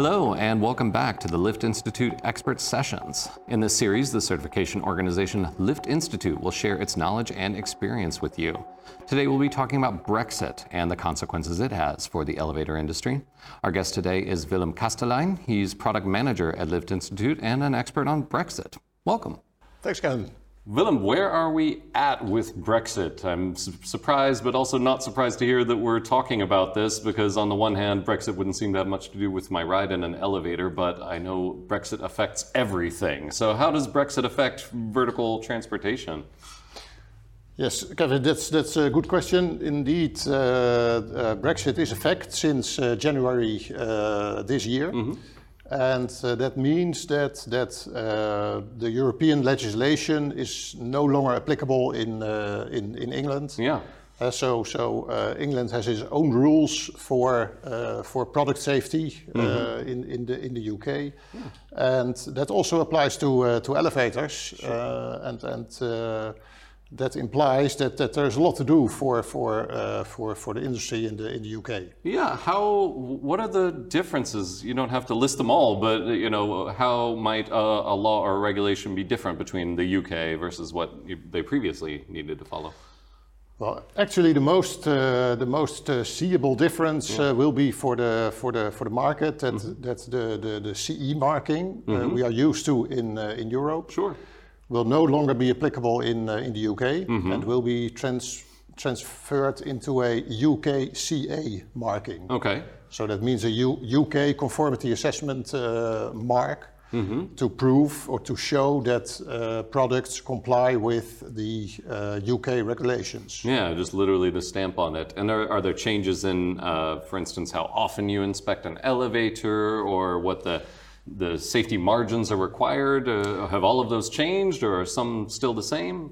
Hello, and welcome back to the Lift Institute Expert Sessions. In this series, the certification organization Lift Institute will share its knowledge and experience with you. Today, we'll be talking about Brexit and the consequences it has for the elevator industry. Our guest today is Willem Kastelein. He's product manager at Lift Institute and an expert on Brexit. Welcome. Thanks, Ken. Willem, where are we at with Brexit? I'm su- surprised, but also not surprised to hear that we're talking about this because, on the one hand, Brexit wouldn't seem to have much to do with my ride in an elevator, but I know Brexit affects everything. So, how does Brexit affect vertical transportation? Yes, Kevin, that's, that's a good question. Indeed, uh, uh, Brexit is a fact since uh, January uh, this year. Mm-hmm. And uh, that means that, that uh, the European legislation is no longer applicable in, uh, in, in England. Yeah. Uh, so so uh, England has its own rules for, uh, for product safety mm-hmm. in, in, the, in the UK. Yeah. And that also applies to, to elevators. Sure. and and that implies that, that there's a lot to do for for uh, for for the industry in the in the UK. Yeah, how what are the differences? You don't have to list them all, but you know how might a, a law or a regulation be different between the UK versus what they previously needed to follow? Well, actually, the most uh, the most uh, seeable difference yeah. uh, will be for the for the for the market that mm-hmm. that's the, the the CE marking uh, mm-hmm. we are used to in uh, in Europe. Sure will no longer be applicable in, uh, in the UK mm-hmm. and will be trans- transferred into a UKCA marking. Okay. So that means a U- UK conformity assessment uh, mark mm-hmm. to prove or to show that uh, products comply with the UK uh, regulations. Yeah, just literally the stamp on it. And are, are there changes in, uh, for instance, how often you inspect an elevator or what the the safety margins are required? Uh, have all of those changed, or are some still the same?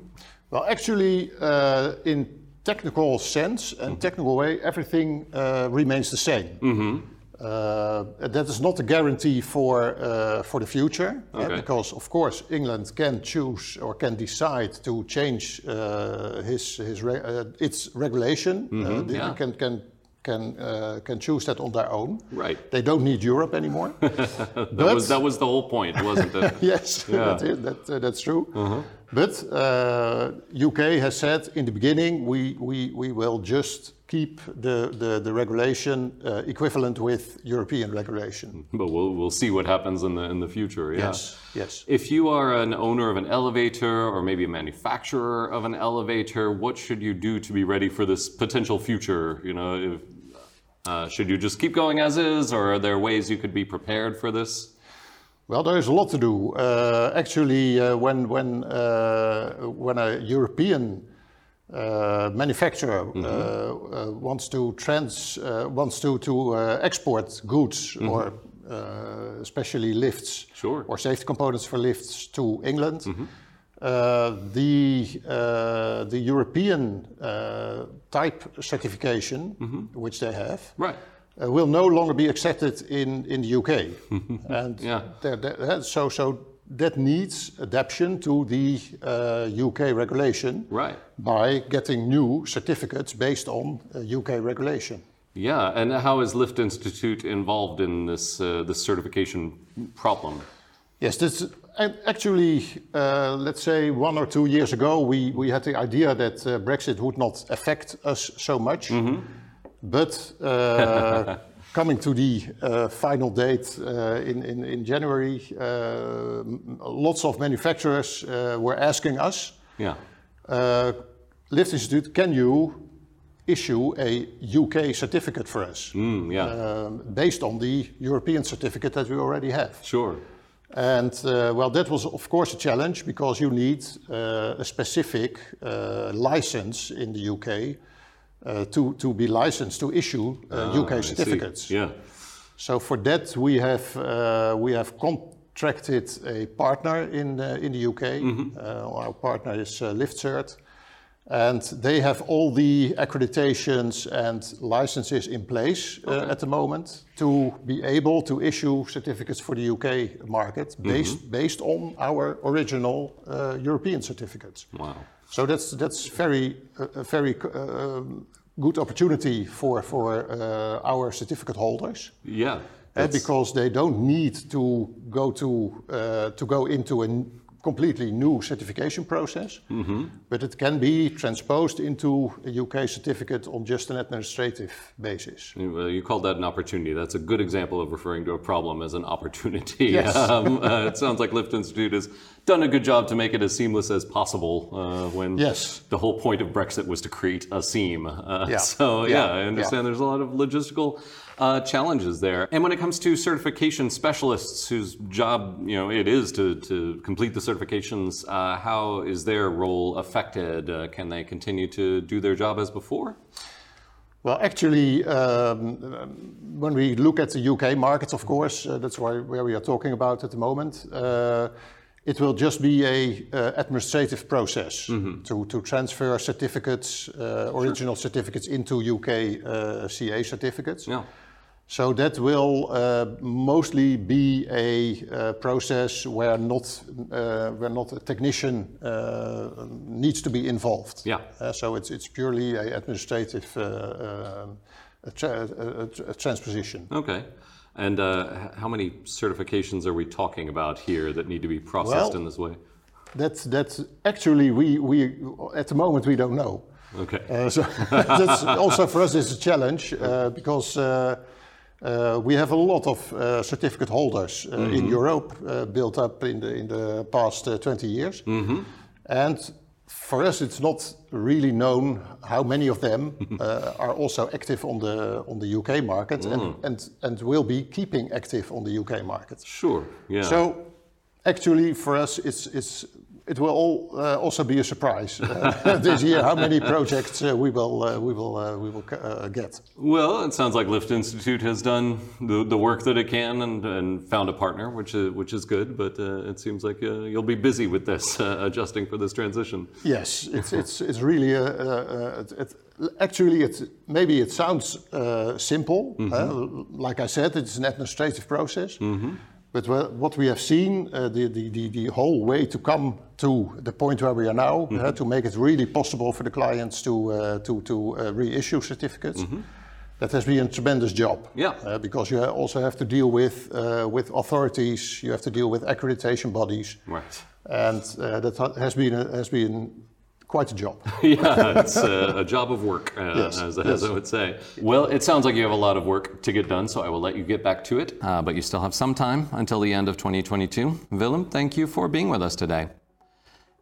Well, actually, uh, in technical sense and mm-hmm. technical way, everything uh, remains the same. Mm-hmm. Uh, that is not a guarantee for uh, for the future, uh, okay. because of course England can choose or can decide to change his his re- its regulation. Mm-hmm. Yeah. Can can can uh, can choose that on their own. Right. They don't need Europe anymore. that, was, that was the whole point, wasn't it? yes, yeah. that is, that, uh, that's true. Uh-huh. But uh, UK has said in the beginning we, we, we will just keep the, the, the regulation uh, equivalent with European regulation. But we'll, we'll see what happens in the, in the future. Yeah. Yes, yes. If you are an owner of an elevator or maybe a manufacturer of an elevator, what should you do to be ready for this potential future? You know, if, uh, should you just keep going as is, or are there ways you could be prepared for this? Well, there is a lot to do. Uh, actually, uh, when when uh, when a European uh, manufacturer mm -hmm. wants to trans wants to to export goods mm -hmm. or especially lifts sure. or safety components for lifts to England. Mm -hmm. Uh, the uh, the European uh, type certification, mm-hmm. which they have, right. will no longer be accepted in, in the UK, and yeah. they're, they're, so so that needs adaptation to the UK regulation, right. by getting new certificates based on UK regulation. Yeah, and how is Lift Institute involved in this uh, this certification problem? Yes, this actually, uh, let's say one or two years ago, we, we had the idea that uh, Brexit would not affect us so much. Mm-hmm. But uh, coming to the uh, final date uh, in, in, in, January, uh, lots of manufacturers were asking us, yeah. Lift Institute, can you issue a UK certificate for us? Mm, yeah. Um, based on the European certificate that we already have. Sure. And uh, well, that was of course a challenge because you need uh, a specific uh, license in the UK uh, to, to be licensed to issue UK uh, ah, certificates. Yeah. So for that we have uh, we have contracted a partner in in the UK. Mm-hmm. our partner is LiftCert. And they have all the accreditations and licenses in place uh, at the moment to be able to issue certificates for the UK market mm-hmm. based, mm-hmm. based on our original uh, European certificates. Wow. So that's, that's very, uh, very um, good opportunity for for uh, our certificate holders. Yeah. Uh, because they don't need to go to uh, to go into a completely new certification process, but it can be transposed into a UK certificate on just an administrative basis. Well, you called that an opportunity. That's a good example of referring to a problem as an opportunity. Yes. Um, uh, it sounds like Lift Institute has done a good job to make it as seamless as possible uh, when Yes. the whole point of Brexit was to create a seam. Uh, Yeah. So, yeah, Yeah. I understand there's a lot of logistical uh, challenges there. And when it comes to certification specialists whose job, you know, it is to, to complete the certifications, uh, how is their role affected? Uh, can they continue to do their job as before? Well, actually, um, when we look at the UK markets, of course, uh, that's why, where we are talking about at the moment. Uh, it will just be a uh, administrative process to, to transfer certificates, uh, original certificates into UK uh, CA certificates. Yeah. So that will uh, mostly be a uh, process where not uh, where not a technician uh, needs to be involved. Yeah. So it's it's purely a administrative uh, um, a tra- a- a transposition. Okay. And uh, how many certifications are we talking about here that need to be processed Well- in this way? That's that's actually we we at the moment we don't know. Okay. Uh, so that's also for us is a challenge uh, because uh, uh, we have a lot of uh, certificate holders uh, in Europe uh, built up in the in the past uh, 20 years, and for us it's not really known how many of them uh, are also active on the on the UK market and, and and will be keeping active on the UK market. Sure. Yeah. So actually, for us, it's it's it will all uh, also be a surprise uh, this year how many projects uh, we will uh, we will uh, we will uh, get. well, it sounds like Lift Institute has done the, the work that it can and, and found a partner, which is, which is good. But uh, it seems like uh, you'll be busy with this, uh, adjusting for this transition. Yes, it's it's it's really a, a, a, it, actually it maybe it sounds uh, simple. uh, like I said, it's an administrative process. But what we have seen, uh, the, the, the, whole way to come to the point where we are now, uh, to make it really possible for the clients to, uh, to, to uh, reissue certificates, that has been a tremendous job. Yeah. Because you also have to deal with, uh, with authorities, you have to deal with accreditation bodies, Right. and uh, that has been, a, has been quite a job. yeah, it's a, a job of work, uh, Yes, as, as yes. I would say. Well, it sounds like you have a lot of work to get done, so I will let you get back to it. Uh, but you still have some time until the end of 2022. Willem, thank you for being with us today.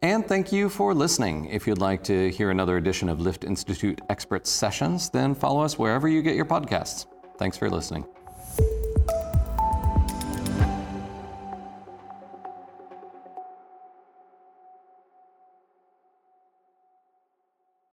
And thank you for listening. If you'd like to hear another edition of Lift Institute Expert Sessions, then follow us wherever you get your podcasts. Thanks for listening.